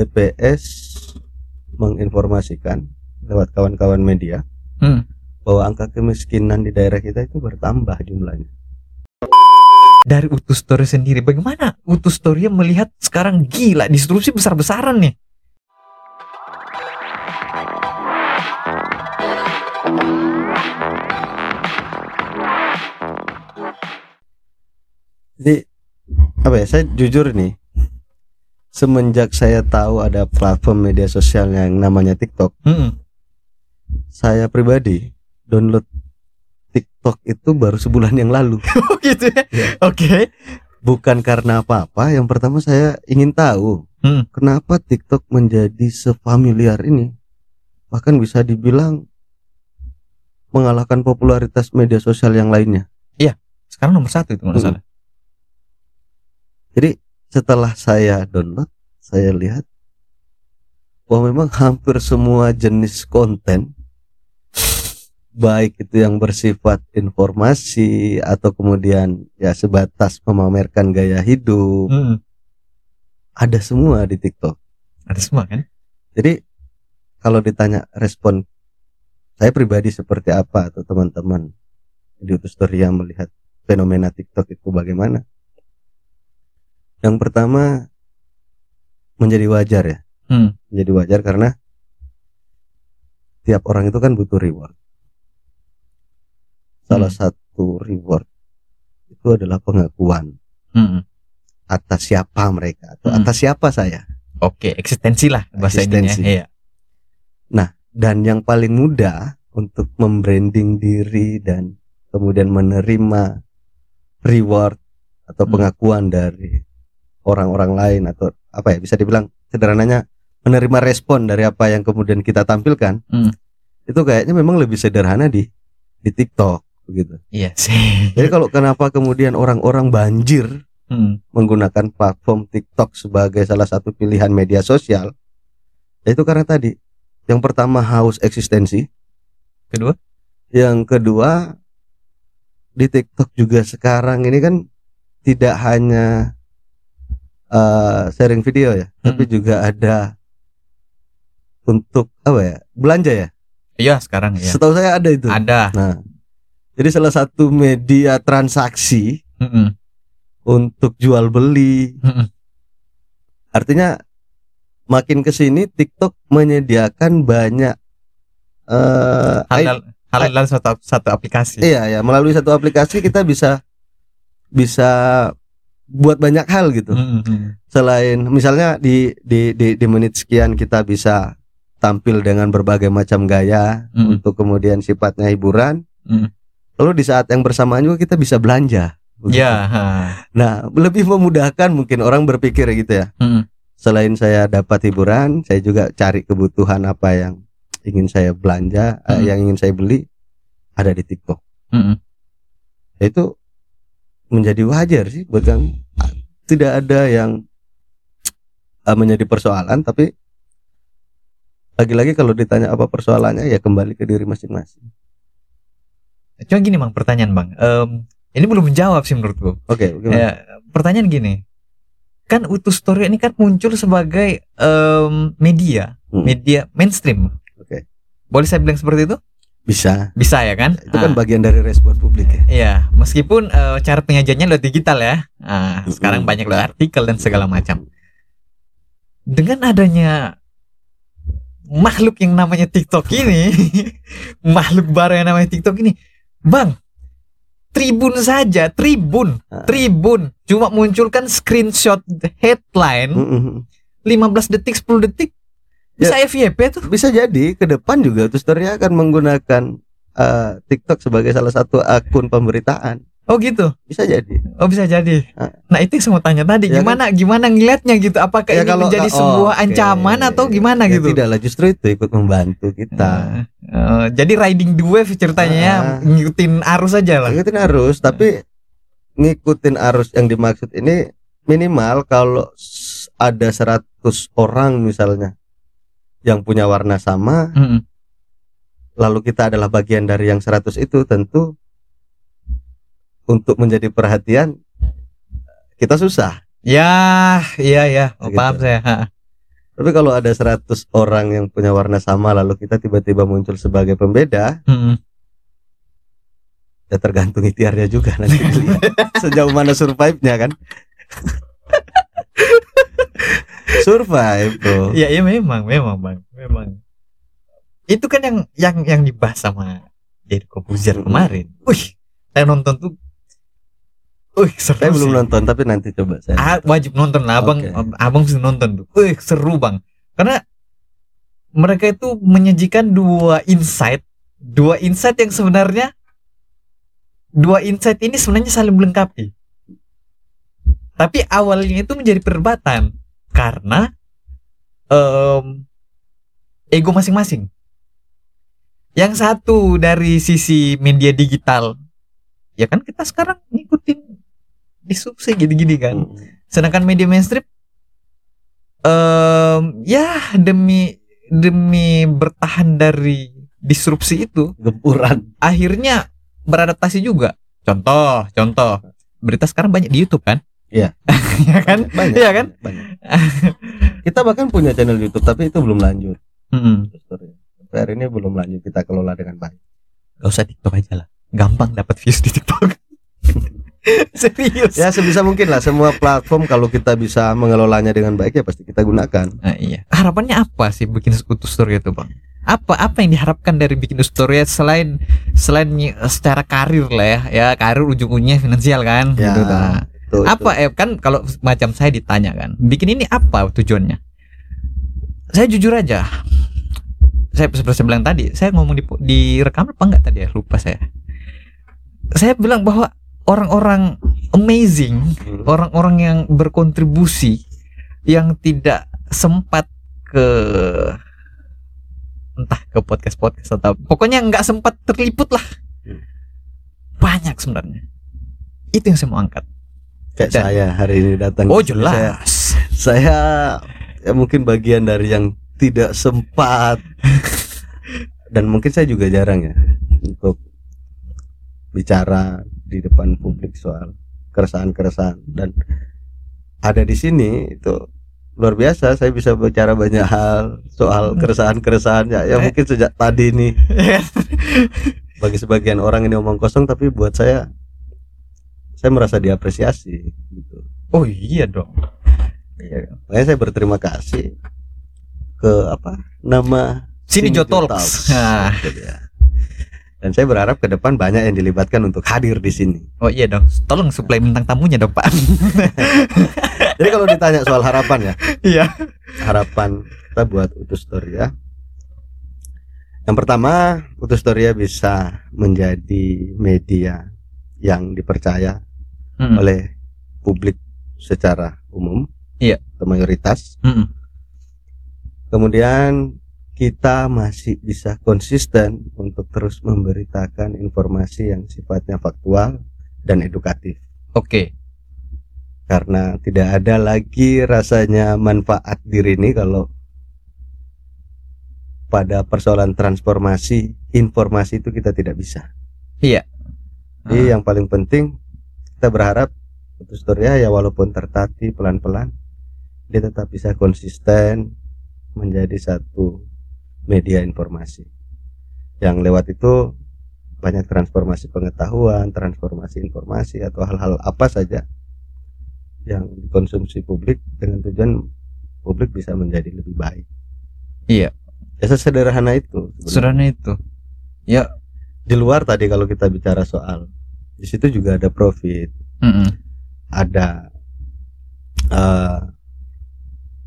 BPS menginformasikan lewat kawan-kawan media Hmm. bahwa angka kemiskinan di daerah kita itu bertambah jumlahnya. Dari Utus Story sendiri, bagaimana Utus Story melihat sekarang gila disrupsi besar-besaran nih? Jadi apa ya? Saya jujur nih, semenjak saya tahu ada platform media sosial yang namanya TikTok, Hmm. saya pribadi download TikTok itu baru sebulan yang lalu. Oh gitu ya? Iya. Oke. Bukan karena apa-apa, yang pertama saya ingin tahu Hmm. kenapa TikTok menjadi sefamiliar ini. Bahkan bisa dibilang mengalahkan popularitas media sosial yang lainnya. Sekarang nomor satu itu nggak Hmm. Jadi setelah saya download, saya lihat bahwa memang hampir semua jenis konten baik itu yang bersifat informasi atau kemudian ya sebatas memamerkan gaya hidup Hmm. ada semua di TikTok. Ada semua kan? Jadi kalau ditanya respon saya pribadi seperti apa atau teman-teman di yang melihat fenomena TikTok itu bagaimana? Yang pertama menjadi wajar ya, Hmm. menjadi wajar karena tiap orang itu kan butuh reward. Salah Hmm. satu reward itu adalah pengakuan Hmm. atas siapa mereka atau Hmm. atas siapa saya. Oke, eksistensi lah bahasa Eksistensi. Iya. dan yang paling mudah untuk membranding diri dan kemudian menerima reward atau Hmm. pengakuan dari orang-orang lain atau apa ya bisa dibilang sederhananya menerima respon dari apa yang kemudian kita tampilkan Hmm. itu kayaknya memang lebih sederhana di di TikTok begitu. Iya sih. Jadi kalau kenapa kemudian orang-orang banjir Hmm. menggunakan platform TikTok sebagai salah satu pilihan media sosial yaitu karena tadi yang pertama haus eksistensi Kedua? yang kedua di TikTok juga sekarang ini kan tidak hanya eh, sharing video ya tapi Hmm. juga ada untuk apa ya belanja ya Iya sekarang ya. setahu saya ada itu Ada. nah jadi salah satu media transaksi Hmm. untuk jual beli Hmm. Artinya makin ke sini TikTok menyediakan banyak eh Halal, halal dalam satu satu aplikasi. iya ya melalui satu aplikasi kita bisa bisa buat banyak hal gitu. Hmm, hmm. Selain misalnya di di di, di menit sekian kita bisa tampil dengan berbagai macam gaya Hmm. untuk kemudian sifatnya hiburan. Hmm. Lalu di saat yang bersamaan juga kita bisa belanja. begitu. Ya. ha. Nah, lebih memudahkan mungkin orang berpikir gitu ya. Hmm. selain saya dapat hiburan, saya juga cari kebutuhan apa yang ingin saya belanja, eh, Hmm. yang ingin saya beli ada di TikTok. Hmm. Itu menjadi wajar sih, bahkan tidak ada yang eh, menjadi persoalan, tapi lagi-lagi kalau ditanya apa persoalannya ya kembali ke diri masing-masing. Cuma gini bang, pertanyaan bang. Em, ini belum menjawab sih menurutku. Oke, bagaimana? Ya, pertanyaan gini, kan Utus Story ini kan muncul sebagai em, media, Hmm. media mainstream. Oke. Boleh saya bilang seperti itu? Bisa. Bisa ya kan? Itu kan Ah, bagian dari respon publik ya. Iya, meskipun eh, cara penyajiannya lewat digital ya. Ah, sekarang banyak lewat artikel dan segala macam. Dengan adanya makhluk yang namanya TikTok ini, makhluk baru yang namanya TikTok ini, Bang, Tribun saja, Tribun, Ah. Tribun cuma munculkan screenshot headline Mm-mm. 15 detik, 10 detik bisa FYP tuh. bisa jadi ke depan juga Tustory akan menggunakan eh, TikTok sebagai salah satu akun pemberitaan. Oh gitu. Bisa jadi. Oh bisa jadi. Ah. Nah itu yang mau tanya tadi, Ya kan? gimana gimana ngelihatnya gitu? Apakah Ya ini kalau- menjadi oh, sebuah oke. ancaman atau gimana Ya, gitu? Tidak lah justru itu ikut membantu kita. Nah, eh, jadi riding the wave ceritanya ya, Ah. ngikutin arus aja lah. Ngikutin arus, tapi ngikutin arus yang dimaksud ini minimal kalau ada 100 orang misalnya yang punya warna sama, Mm-mm. lalu kita adalah bagian dari yang 100 itu tentu untuk menjadi perhatian kita susah. Ya, iya ya, oh, Gitu. paham saya. Ha. Tapi kalau ada 100 orang yang punya warna sama lalu kita tiba-tiba muncul sebagai pembeda, Mm-mm. ya tergantung ikhtiarnya juga nanti sejauh mana survive-nya kan. survive, Bro. Ya, ya memang, memang bang, memang. Itu kan yang yang yang dibahas sama Deddy Kobuzier Mm-mm. kemarin. Wih, saya nonton tuh. Wih, seru Saya belum sih. nonton tapi nanti coba saya. Ah, wajib nonton lah, abang, Oke. abang sih nonton tuh. Wih, seru bang. Karena mereka itu menyajikan dua insight, dua insight yang sebenarnya dua insight ini sebenarnya saling melengkapi. Tapi awalnya itu menjadi perdebatan karena em, ego masing-masing. Yang satu dari sisi media digital, ya kan kita sekarang ngikutin disrupsi gini-gini kan Hmm. sedangkan media mainstream em ya demi demi bertahan dari disrupsi itu Gempuran. akhirnya beradaptasi juga contoh contoh berita sekarang banyak di YouTube kan Iya. ya kan Banyak. Iya kan? banyak. Kita bahkan punya channel YouTube tapi itu belum lanjut. Story. Sampai hari ini belum lanjut kita kelola dengan baik. Gak usah TikTok aja lah gampang dapat views di TikTok serius Ya sebisa mungkin lah semua platform kalau kita bisa mengelolanya dengan baik ya pasti kita gunakan. Nah, iya. Harapannya apa sih bikin utus story itu, Bang? Apa apa yang diharapkan dari bikin story selain selain ny- secara karir lah ya. Ya, karir ujung-ujungnya finansial kan Ya, gitu nah. Tuh, Apa eh kan kalau macam saya ditanya kan, bikin ini apa tujuannya? Saya jujur aja. Saya seperti saya bilang tadi, saya ngomong di di rekam apa enggak tadi ya? Lupa saya. Saya bilang bahwa orang-orang amazing Hmm. orang-orang yang berkontribusi yang tidak sempat ke entah ke podcast podcast atau pokoknya nggak sempat terliput lah Hmm. banyak sebenarnya itu yang saya mau angkat Kayak Dan- saya hari ini datang. oh sini, Saya, jelas saya ya mungkin bagian dari yang tidak sempat. Dan mungkin saya juga jarang ya untuk bicara di depan publik soal keresahan-keresahan. Dan ada di sini itu luar biasa saya bisa bicara banyak hal soal keresahan-keresahan. Ya, ya mungkin sejak tadi nih. Bagi sebagian orang ini omong kosong tapi buat saya saya merasa diapresiasi gitu. Oh iya dong. Iya, makanya saya berterima kasih ke apa nama sini Sini Jo Talks. Nah, Itu dia. Dan saya berharap ke depan banyak yang dilibatkan untuk hadir di sini. oh iya dong. Tolong suplai bintang tamunya dong pak. Jadi kalau ditanya soal harapan ya, iya. Harapan kita buat Utus Storia. Yang pertama, Utus Storia bisa menjadi media yang dipercaya Mm-mm. oleh publik secara umum, Iya. atau mayoritas. Mm-mm. Kemudian kita masih bisa konsisten untuk terus memberitakan informasi yang sifatnya faktual dan edukatif oke karena tidak ada lagi rasanya manfaat diri ini kalau pada persoalan transformasi informasi itu kita tidak bisa. iya Jadi yang paling penting kita berharap untuk Storia ya walaupun tertatih pelan-pelan dia tetap bisa konsisten menjadi satu media informasi. Yang lewat itu banyak transformasi pengetahuan, transformasi informasi atau hal-hal apa saja yang dikonsumsi publik dengan tujuan publik bisa menjadi lebih baik. Iya. Ya sesederhana itu. Sederhana itu ya Di luar tadi kalau kita bicara soal di situ juga ada profit, Mm-mm. ada eh,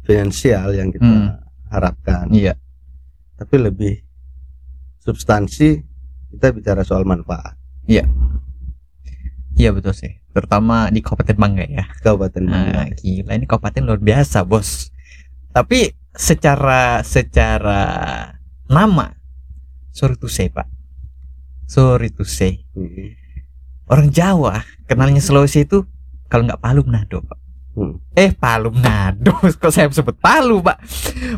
finansial yang kita Hmm. harapkan. iya Tapi lebih substansi kita bicara soal manfaat iya betul sih terutama di Kabupaten Banggai ya Kabupaten Nah, Banggai. gila ini kabupaten luar biasa, Bos. Tapi secara secara nama sorry to say, Pak. Sorry to say. Hmm. Orang Jawa kenalnya Sulawesi itu kalau nggak Palu Manado, Pak. Hmm. Eh, Palu Manado. Kok saya sebut Palu, Pak?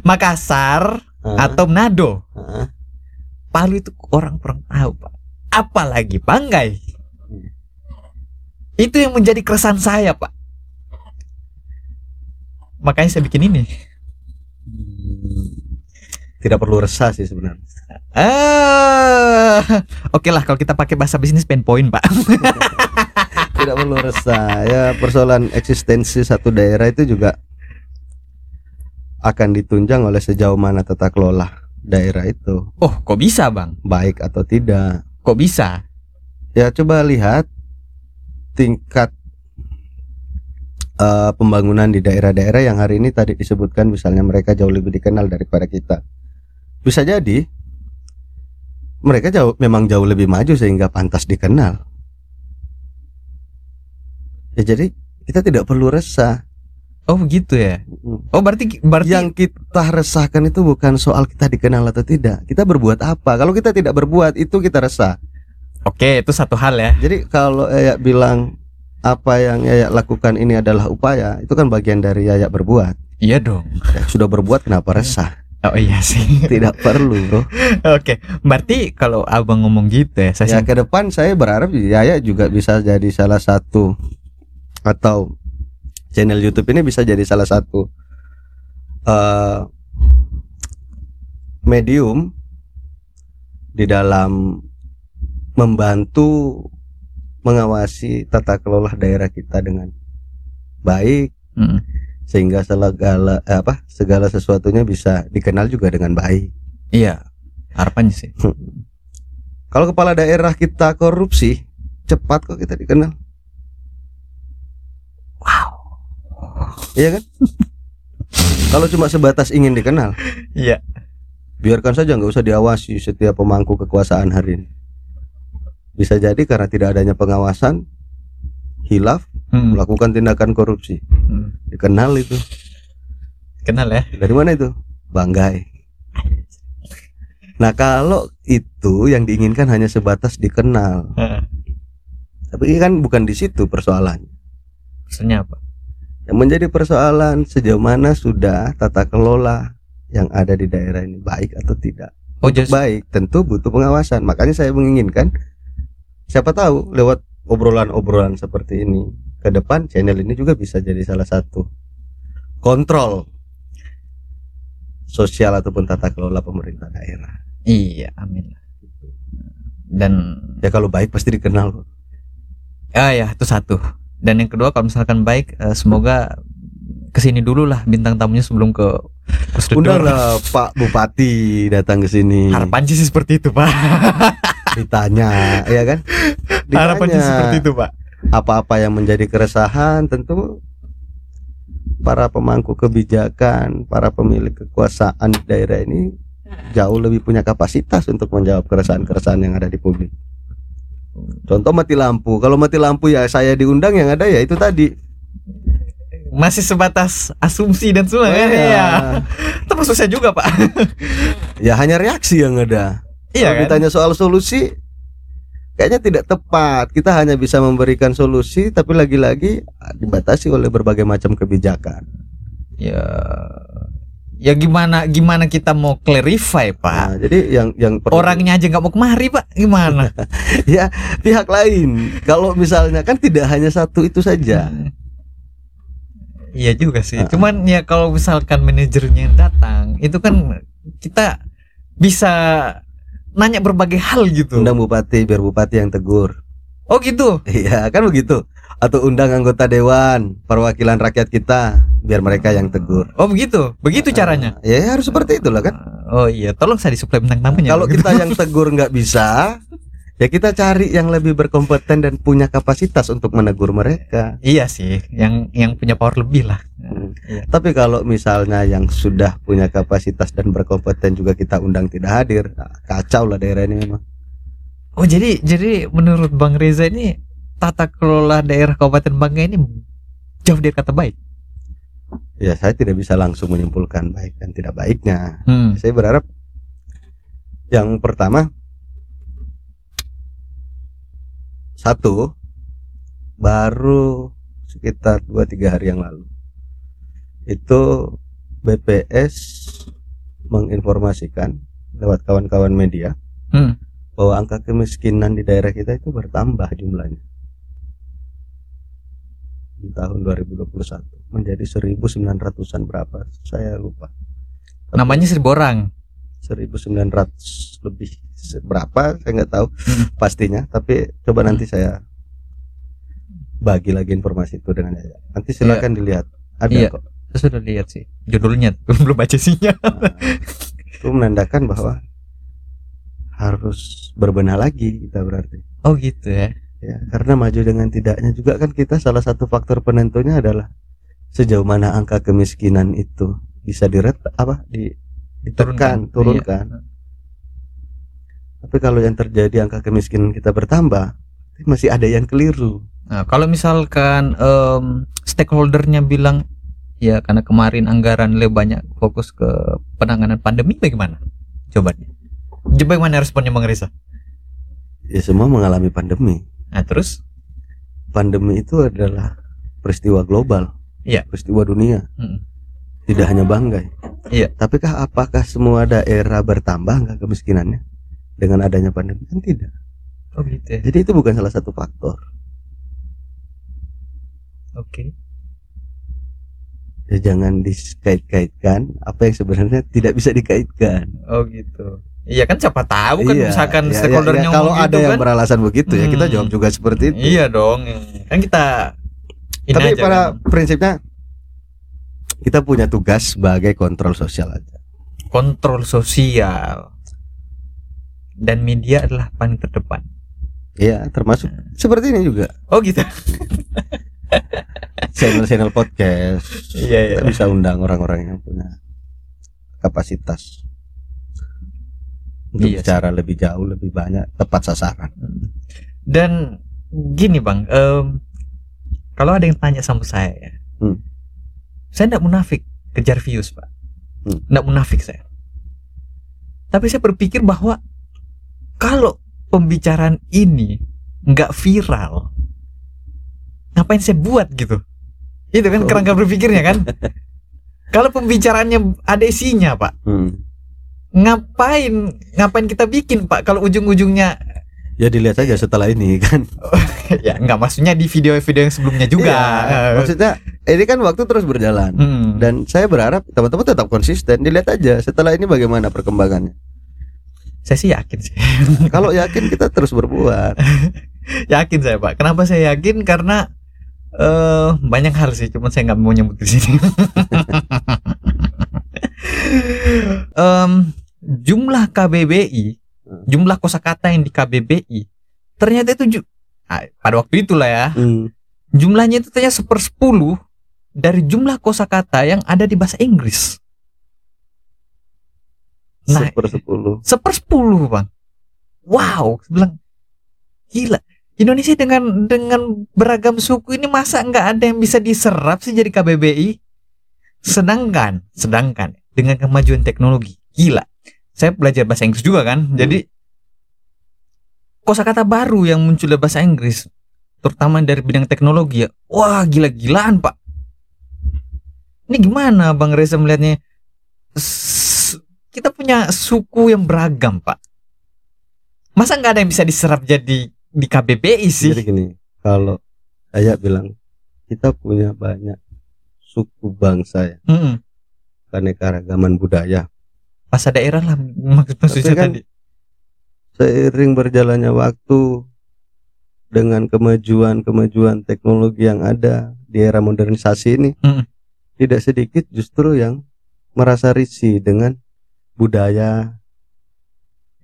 Makassar Ah, atau Manado. ah. Palu itu orang kurang tahu, Pak. Apalagi Banggai. Hmm. Itu yang menjadi keresahan saya, Pak. Makanya saya bikin ini. Hmm. tidak perlu resah sih sebenarnya. Eh, oke lah kalau kita pakai bahasa bisnis pain point, Pak. Tidak perlu resah. Ya persoalan eksistensi satu daerah itu juga akan ditunjang oleh sejauh mana tata kelola daerah itu Oh, kok bisa, Bang? baik atau tidak. Kok bisa? Ya coba lihat tingkat eh, pembangunan di daerah-daerah yang hari ini tadi disebutkan misalnya mereka jauh lebih dikenal daripada kita. Bisa jadi mereka jauh memang jauh lebih maju sehingga pantas dikenal. Ya jadi kita tidak perlu resah. Oh, begitu ya. Oh, berarti berarti Yang kita resahkan itu bukan soal kita dikenal atau tidak. Kita berbuat apa? Kalau kita tidak berbuat itu kita resah. Oke, itu satu hal ya. Jadi kalau Yaya bilang apa yang Yaya lakukan ini adalah upaya, itu kan bagian dari Yaya berbuat. Iya dong. Ya, sudah berbuat kenapa resah? Oh iya sih. Tidak perlu, Bro. Oke, berarti kalau Abang ngomong gitu ya, saya Ya ke depan saya berharap Yaya juga bisa jadi salah satu atau channel YouTube ini bisa jadi salah satu eh medium di dalam membantu mengawasi tata kelola daerah kita dengan baik Mm. Sehingga segala eh, apa segala sesuatunya bisa dikenal juga dengan baik. Iya. Harapannya sih. Kalau kepala daerah kita korupsi, cepat kok kita dikenal. Wow. Iya kan? Kalau cuma sebatas ingin dikenal, Iya. biarkan saja nggak usah diawasi setiap pemangku kekuasaan hari ini. Bisa jadi karena tidak adanya pengawasan, hilaf Hmm. melakukan tindakan korupsi, Hmm. dikenal itu. Kenal ya? Dari mana itu? Banggai. Nah kalau itu yang diinginkan hanya sebatas dikenal, Heeh. tapi ini kan bukan di situ persoalan. Maksudnya apa? Yang menjadi persoalan sejauh mana sudah tata kelola yang ada di daerah ini baik atau tidak. Oh, just Baik, tentu butuh pengawasan. Makanya saya menginginkan siapa tahu lewat obrolan-obrolan seperti ini ke depan channel ini juga bisa jadi salah satu kontrol sosial ataupun tata kelola pemerintah daerah. Iya, amin. Dan Ya kalau baik pasti dikenal. ah ya itu satu. Dan yang kedua kalau misalkan baik, eh, semoga ke sini dulu lah bintang tamunya sebelum ke prosedur. Undanglah Pak Bupati datang ke sini. Harapan sih seperti itu pak. Ditanya, ya kan? Ditanya. seperti itu pak. apa-apa yang menjadi keresahan tentu para pemangku kebijakan, para pemilik kekuasaan di daerah ini jauh lebih punya kapasitas untuk menjawab keresahan-keresahan yang ada di publik. Contoh mati lampu, kalau mati lampu ya saya diundang yang ada ya itu tadi. Masih sebatas asumsi dan semua kan? Iya. Iya. Termasuk saya juga pak. Ya hanya reaksi yang ada. Iya kalau kan? ditanya soal solusi kayaknya tidak tepat. Kita hanya bisa memberikan solusi tapi lagi-lagi ah, dibatasi oleh berbagai macam kebijakan. Ya. Ya gimana gimana kita mau clarify pak? Nah, jadi yang yang perlu- Orangnya aja nggak mau kemari pak, gimana? ya pihak lain kalau misalnya kan tidak hanya satu itu saja Iya juga sih. Ah. Cuman ya kalau misalkan manajernya yang datang, itu kan kita bisa nanya berbagai hal gitu. undang bupati biar bupati yang tegur Oh gitu. iya kan begitu atau undang anggota dewan perwakilan rakyat kita biar mereka yang tegur Oh begitu. Begitu caranya. ya harus seperti itulah kan Oh iya, tolong saya disuplai bintang tamunya. kalau Gitu. kita yang tegur nggak bisa ya kita cari yang lebih berkompeten dan punya kapasitas untuk menegur mereka Iya sih, yang yang punya power lebih lah. Hmm. Iya. tapi kalau misalnya yang sudah punya kapasitas dan berkompeten juga kita undang tidak hadir nah, kacau lah daerah ini memang Oh jadi jadi menurut Bang Reza ini tata kelola daerah Kabupaten Bangka ini jauh dari kata baik. ya saya tidak bisa langsung menyimpulkan baik dan tidak baiknya Hmm. saya berharap yang pertama satu baru sekitar 2-3 hari yang lalu itu BPS menginformasikan lewat kawan-kawan media Hmm. bahwa angka kemiskinan di daerah kita itu bertambah jumlahnya. Di tahun 2021 menjadi 1900-an berapa? Saya lupa. Tapi Namanya seribu orang. 1900 lebih berapa? Saya nggak tahu Hmm. pastinya tapi coba nanti saya bagi lagi informasi itu dengan nanti silakan dilihat. Ada Iya. kok Saya sudah lihat sih judulnya belum baca isinya. Nah, itu menandakan bahwa harus berbenah lagi kita berarti. Oh gitu ya. Ya karena maju dengan tidaknya juga kan kita salah satu faktor penentunya adalah sejauh mana angka kemiskinan itu bisa diret apa di ditekan turunkan. Iya. tapi kalau yang terjadi angka kemiskinan kita bertambah masih ada yang keliru. Nah, kalau misalkan em, stakeholdernya bilang ya karena kemarin anggaran lebih banyak fokus ke penanganan pandemi bagaimana? Coba Coba bagaimana responnya Bang Risa? ya semua mengalami pandemi Nah, terus pandemi itu adalah peristiwa global Iya. peristiwa dunia Mm. tidak hanya Banggai Iya. tapi kah apakah semua daerah bertambah angka kemiskinannya dengan adanya pandemi kan tidak oh gitu ya. jadi itu bukan salah satu faktor Oke. Ya jangan dikait-kaitkan apa yang sebenarnya tidak bisa dikaitkan Oh gitu. Iya kan siapa tahu kan Iya, misalkan iya, stakeholdernya iya, iya. kalau ngomong ada gitu yang kan. beralasan begitu ya kita Hmm. jawab juga seperti itu Iya dong. Kan kita ini tapi aja pada kan. prinsipnya kita punya tugas sebagai kontrol sosial aja kontrol sosial dan media adalah paling terdepan. Iya termasuk seperti ini juga Oh gitu. channel-channel podcast Iya kita bisa undang orang-orang yang punya kapasitas untuk Iya sih. bicara lebih jauh lebih banyak tepat sasaran Dan gini bang, em, kalau ada yang tanya sama saya, ya, Hmm. saya tidak munafik kejar views pak, Hmm. tidak munafik saya. Tapi saya berpikir bahwa kalau pembicaraan ini nggak viral, ngapain saya buat gitu? Itu kan Oh. kerangka berpikirnya kan. kalau pembicaraannya ada isinya pak, Hmm. ngapain ngapain kita bikin pak? Kalau ujung-ujungnya ya dilihat saja setelah ini kan ya nggak maksudnya di video-video yang sebelumnya juga. Iya, maksudnya ini kan waktu terus berjalan Hmm. dan saya berharap teman-teman tetap konsisten dilihat aja setelah ini bagaimana perkembangannya saya sih yakin sih. kalau yakin kita terus berbuat yakin saya pak. Kenapa saya yakin? Karena eh banyak hal sih, cuman saya nggak mau nyebut di sini. Em, jumlah KBBI, jumlah kosakata yang di KBBI, ternyata itu ju- ah, pada waktu itulah ya, Hmm. jumlahnya itu ternyata sepersepuluh dari jumlah kosakata yang ada di bahasa Inggris. Nah, sepersepuluh sepersepuluh bang wow bilang gila Indonesia dengan dengan beragam suku ini masa nggak ada yang bisa diserap sih jadi KBBI sedangkan sedangkan dengan kemajuan teknologi gila. Saya belajar bahasa Inggris juga kan jadi kosakata baru yang muncul dari bahasa Inggris terutama dari bidang teknologi ya. Wah gila-gilaan pak. Ini gimana bang Reza melihatnya? S- kita punya suku yang beragam pak. Masa nggak ada yang bisa diserap jadi di KBBI sih jadi gini kalau saya bilang kita punya banyak suku bangsa ya Mm-mm. keanekaragaman budaya bahasa daerah lah maksud maksudnya kan- tadi seiring berjalannya waktu dengan kemajuan-kemajuan teknologi yang ada di era modernisasi ini Mm. tidak sedikit justru yang merasa risih dengan budaya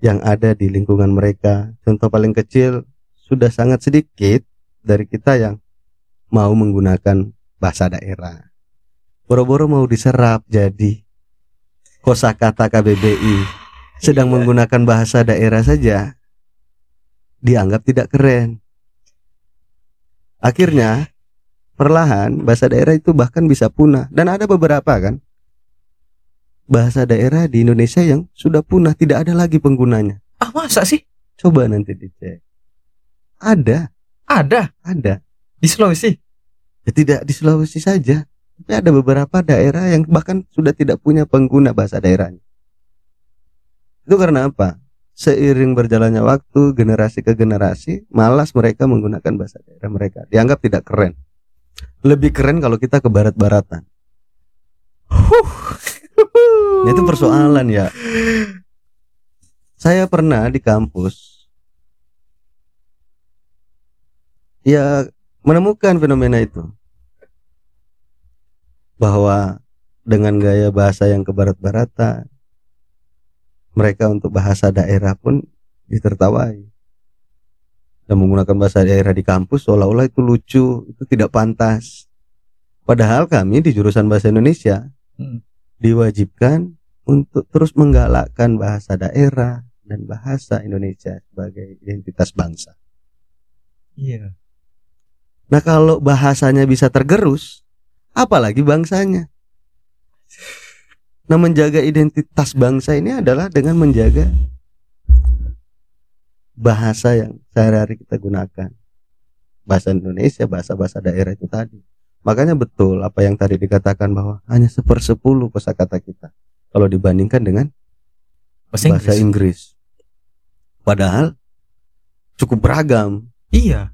yang ada di lingkungan mereka. Contoh paling kecil sudah sangat sedikit dari kita yang mau menggunakan bahasa daerah. Boro-boro mau diserap jadi kosakata KBBI sedang Iya. menggunakan bahasa daerah saja dianggap tidak keren. Akhirnya perlahan bahasa daerah itu bahkan bisa punah dan ada beberapa kan bahasa daerah di Indonesia yang sudah punah tidak ada lagi penggunanya. ah masa sih Coba nanti dicek. Ada, ada ada. di Sulawesi Ya, tidak di Sulawesi saja, tapi ada beberapa daerah yang bahkan sudah tidak punya pengguna bahasa daerahnya. Itu karena apa? Seiring berjalannya waktu, generasi ke generasi, malas mereka menggunakan bahasa daerah mereka. Dianggap tidak keren. Lebih keren kalau kita ke barat-baratan. Nah, itu persoalan ya. Saya pernah di kampus ya menemukan fenomena itu bahwa dengan gaya bahasa yang kebarat-baratan mereka untuk bahasa daerah pun ditertawai dan menggunakan bahasa daerah di kampus seolah-olah itu lucu itu tidak pantas padahal kami di jurusan bahasa Indonesia Hmm. diwajibkan untuk terus menggalakkan bahasa daerah dan bahasa Indonesia sebagai identitas bangsa Iya. Nah kalau bahasanya bisa tergerus, apalagi bangsanya. Nah menjaga identitas bangsa ini adalah dengan menjaga bahasa yang sehari-hari kita gunakan. Bahasa Indonesia, bahasa-bahasa daerah itu tadi. Makanya betul apa yang tadi dikatakan bahwa hanya sepersepuluh kosakata kita kalau dibandingkan dengan Bahasa bahasa Inggris. Inggris. Padahal cukup beragam Iya.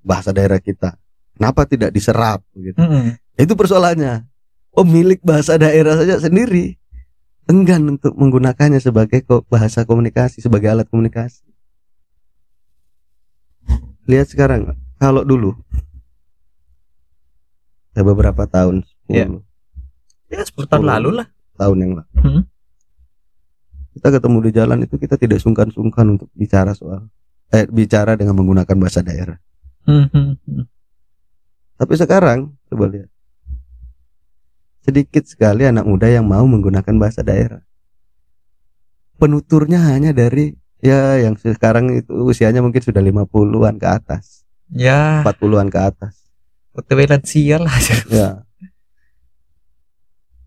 Bahasa daerah kita. Kenapa tidak diserap gitu? Mm-mm. Itu persoalannya. Pemilik bahasa daerah saja sendiri enggan untuk menggunakannya sebagai bahasa komunikasi, sebagai alat komunikasi. Lihat sekarang, kalau dulu saya beberapa tahun, 10 Iya. Ya 10 tahun lalu lah. tahun yang lalu. Hmm. Kita ketemu di jalan itu kita tidak sungkan-sungkan untuk bicara soal eh bicara dengan menggunakan bahasa daerah. Tapi sekarang coba lihat. Sedikit sekali anak muda yang mau menggunakan bahasa daerah. Penuturnya hanya dari ya yang sekarang itu usianya mungkin sudah 50-an ke atas, Ya, 40-an ke atas. OTW lansia lah. Ya.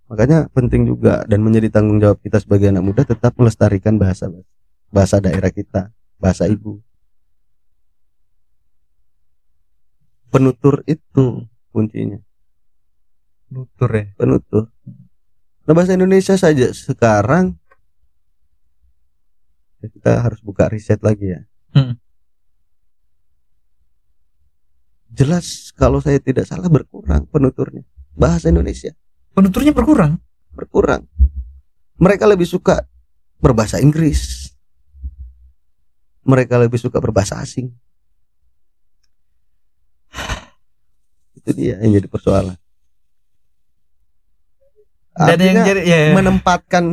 Makanya penting juga dan menjadi tanggung jawab kita sebagai anak muda tetap melestarikan bahasa bahasa daerah kita, bahasa ibu. Penutur itu kuncinya. Nutur ya. penutur. Nah, bahasa Indonesia saja sekarang ya kita harus buka riset lagi ya. Hmm. Jelas kalau saya tidak salah berkurang penuturnya. Bahasa Indonesia Penuturnya berkurang. berkurang. Mereka lebih suka berbahasa Inggris. Mereka lebih suka berbahasa asing. Itu dia yang jadi persoalan. Dan yang Artinya- jadi ya, ya. menempatkan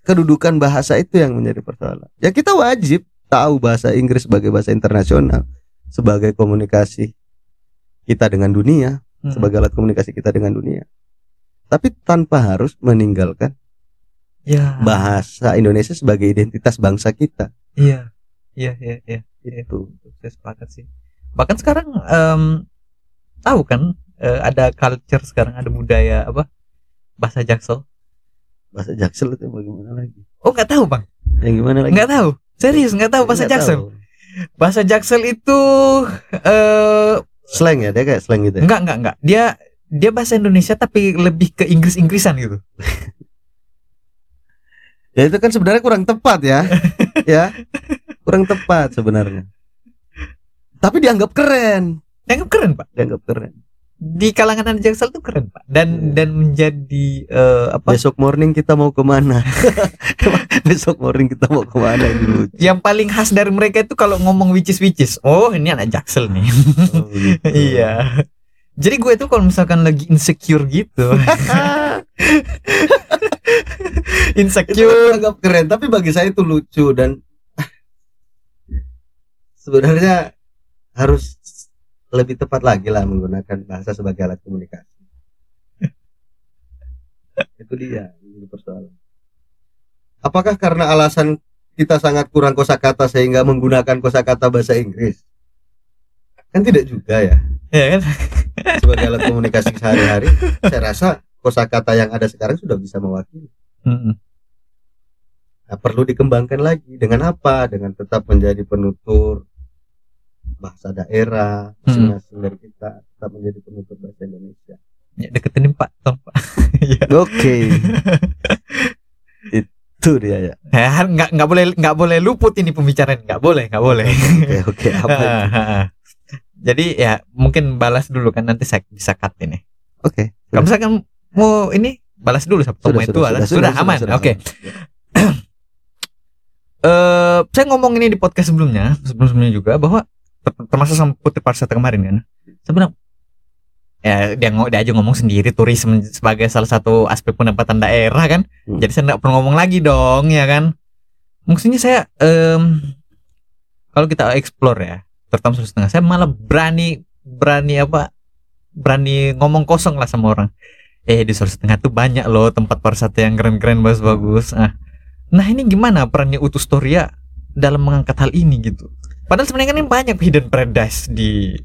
kedudukan bahasa itu yang menjadi persoalan. Ya kita wajib tahu bahasa Inggris sebagai bahasa internasional, sebagai komunikasi kita dengan dunia, Hmm. sebagai alat komunikasi kita dengan dunia. Tapi tanpa harus meninggalkan ya. bahasa Indonesia sebagai identitas bangsa kita. Iya. Iya, iya, iya. Iya. Itu. Saya sepakat sih. Bahkan sekarang em, tahu kan eh, ada culture sekarang ada budaya apa? Bahasa Jaksel. Bahasa Jaksel itu bagaimana lagi? Oh, nggak tahu, Bang. Yang gimana lagi? Nggak tahu. Serius nggak tahu bahasa Nggak Jaksel. tahu. Bahasa Jaksel itu eh Slang ya, dia kayak slang gitu. ya? enggak enggak enggak. Dia dia bahasa Indonesia tapi lebih ke Inggris-Inggrisan gitu. Ya itu kan sebenarnya kurang tepat ya. ya. Kurang tepat sebenarnya. Tapi dianggap keren. Dianggap keren, Pak. Dianggap keren. Di kalangan anak Jaksel tuh keren, Pak. Dan Iya. dan menjadi eh, apa? Besok morning kita mau ke mana? Besok morning kita mau ke mana dulu? Yang paling khas dari mereka itu kalau ngomong which is which is. Oh, ini anak Jaksel nih. Oh, gitu. iya. Jadi gue tuh kalau misalkan lagi insecure gitu, itu insecure. dianggap keren, tapi bagi saya itu lucu dan sebenarnya harus lebih tepat lagi lah menggunakan bahasa sebagai alat komunikasi. itu dia jadi persoalan. Apakah karena alasan kita sangat kurang kosakata sehingga menggunakan kosakata bahasa Inggris? Kan tidak juga ya. Ya kan? Sebagai alat komunikasi sehari-hari, saya rasa kosakata yang ada sekarang sudah bisa mewakili. Nah, perlu dikembangkan lagi dengan apa? Dengan tetap menjadi penutur bahasa daerah masing-masing dari kita tetap menjadi penutur bahasa Indonesia. Ya, deketin Pak, tolong Pak. Iya. Oke. Itu dia ya. Ya, nggak nggak boleh nggak boleh luput ini pembicaraan nggak boleh nggak boleh. Oke oke apa? itu? Jadi ya mungkin balas dulu kan nanti saya bisa cut ini. Oke. Kalau misalkan mau ini balas dulu Sudah, itu sudah, sudah, Sudah, sudah, aman. Oke. sudah. eh saya ngomong ini di podcast sebelumnya, sebelum-sebelumnya juga bahwa termasuk sama Putri Parsata kemarin kan. Saya bilang ya dia dia aja ngomong sendiri turisme sebagai salah satu aspek pendapatan daerah kan. Hmm. Jadi saya nggak perlu ngomong lagi dong ya kan. Maksudnya saya em, kalau kita explore ya, terutama Sulawesi Tengah, saya malah berani berani apa? Berani ngomong kosong lah sama orang. Eh di Sulawesi Tengah tuh banyak loh tempat pariwisata yang keren-keren bagus-bagus. Nah, nah ini gimana perannya Utus Toria dalam mengangkat hal ini gitu? Padahal sebenarnya kan ini banyak hidden paradise di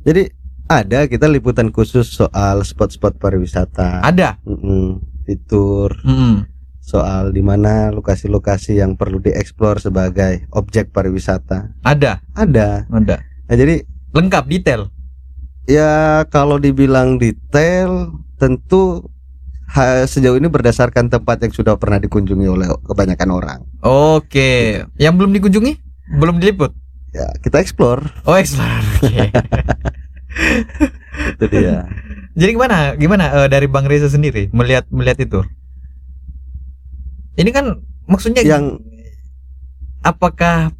Jadi ada kita liputan khusus soal spot-spot pariwisata. ada. Mm-mm. fitur Mm-mm. soal di mana lokasi-lokasi yang perlu dieksplor sebagai objek pariwisata. Ada, Ada. ada. Nah, jadi Lengkap detail. ya kalau dibilang detail tentu ha- sejauh ini berdasarkan tempat yang sudah pernah dikunjungi oleh kebanyakan orang. Oke, yang belum dikunjungi? Belum diliput. Ya, kita explore Oh, explore. Oke. itu dia. Jadi gimana? Gimana eh, dari Bang Reza sendiri melihat melihat itu? Ini kan maksudnya yang apakah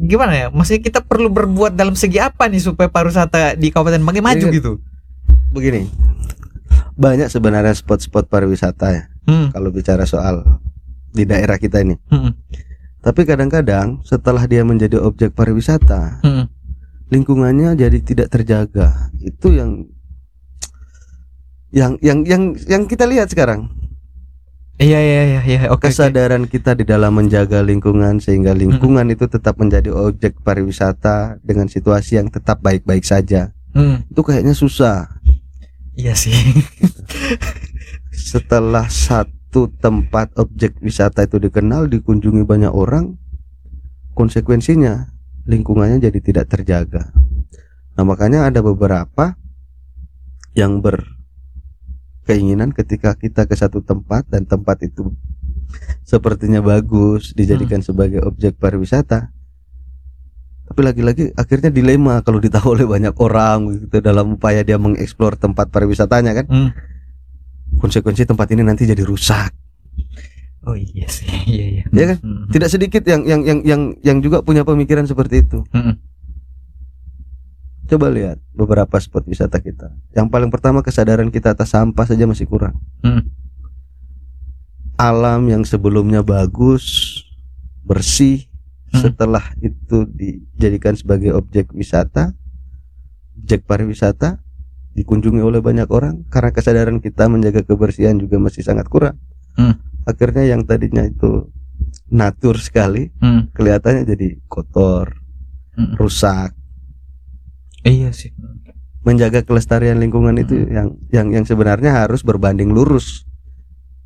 gimana ya? Maksudnya kita perlu berbuat dalam segi apa nih supaya pariwisata di Kabupaten Banggai maju Iya. gitu? begini. Banyak sebenarnya spot-spot pariwisata ya Hmm. kalau bicara soal di daerah kita ini. hmm, Tapi kadang-kadang setelah dia menjadi objek pariwisata, hmm. lingkungannya jadi tidak terjaga. Itu yang yang yang yang yang kita lihat sekarang. Iya iya iya iya. Oke. oke. Kesadaran kita di dalam menjaga lingkungan sehingga lingkungan itu tetap menjadi objek pariwisata dengan situasi yang tetap baik-baik saja. Hmm. Itu kayaknya susah. Iya sih. Setelah satu tempat objek wisata itu dikenal, dikunjungi banyak orang, konsekuensinya lingkungannya jadi tidak terjaga. Nah, makanya ada beberapa yang berkeinginan ketika kita ke satu tempat dan tempat itu sepertinya bagus dijadikan sebagai objek pariwisata. Tapi lagi-lagi akhirnya dilema kalau ditahu oleh banyak orang gitu dalam upaya dia mengeksplor tempat pariwisatanya kan. Hmm. Konsekuensi tempat ini nanti jadi rusak. Oh iya sih. Iya iya. Iya kan? Hmm. Tidak sedikit yang yang yang yang yang juga punya pemikiran seperti itu. Hmm. Coba lihat beberapa spot wisata kita. Yang paling pertama kesadaran kita atas sampah saja masih kurang. Hmm. Alam yang sebelumnya bagus, bersih, Hmm. setelah itu dijadikan sebagai objek wisata, objek pariwisata, dikunjungi oleh banyak orang karena kesadaran kita menjaga kebersihan juga masih sangat kurang. Hmm. Akhirnya yang tadinya itu natur sekali Hmm. kelihatannya jadi kotor, Hmm. rusak. Iya sih. menjaga kelestarian lingkungan itu Hmm. yang yang yang sebenarnya harus berbanding lurus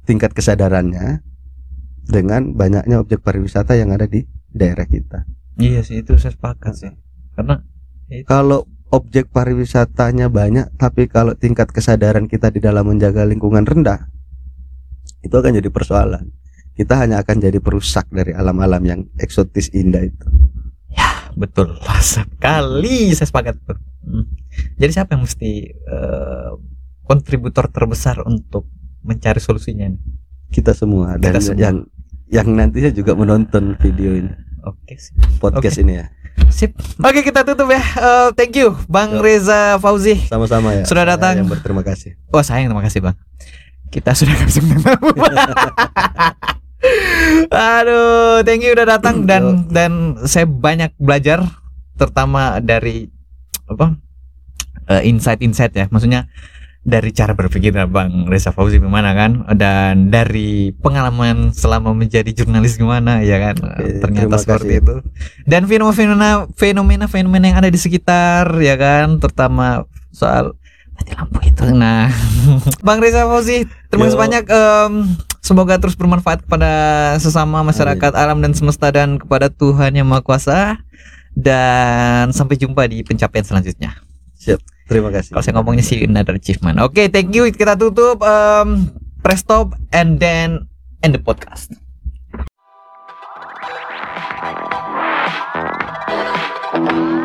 tingkat kesadarannya dengan banyaknya objek pariwisata yang ada di daerah kita. Iya sih itu saya sepakat sih. Karena Kalau objek pariwisatanya banyak tapi kalau tingkat kesadaran kita di dalam menjaga lingkungan rendah itu akan jadi persoalan. Kita hanya akan jadi perusak dari alam-alam yang eksotis indah itu. betul sekali saya sepakat tuh. Hmm. Jadi siapa yang mesti eh, kontributor terbesar untuk mencari solusinya? nih? Kita semua dan Kita semua. yang yang nantinya juga menonton video ini, Oke sih. podcast ini ya. Sip. Oke kita tutup ya. Eh, thank you Bang Yo. Reza Fauzi. Sama-sama ya. Sudah Saya datang. Yang berterima kasih. Wah sayang terima kasih Bang. Kita sudah kasih tamu. Aduh, thank you udah datang dan dan saya banyak belajar terutama dari apa eh, insight-insight ya. Maksudnya dari cara berpikir Bang Reza Fauzi gimana kan? Dan dari pengalaman selama menjadi jurnalis gimana ya kan? Oke, ternyata seperti kasih. itu. Dan fenomena fenomena fenomena yang ada di sekitar ya kan? Terutama soal mati lampu itu. Nah Bang Reza Fauzi terima kasih banyak em, semoga terus bermanfaat kepada sesama masyarakat alam dan semesta dan kepada Tuhan yang Maha Kuasa. Dan sampai jumpa di pencapaian selanjutnya Terima kasih. kalau saya ngomongnya sih another achievement. Oke, thank you. Kita tutup. Um, press stop and then end the podcast. Thank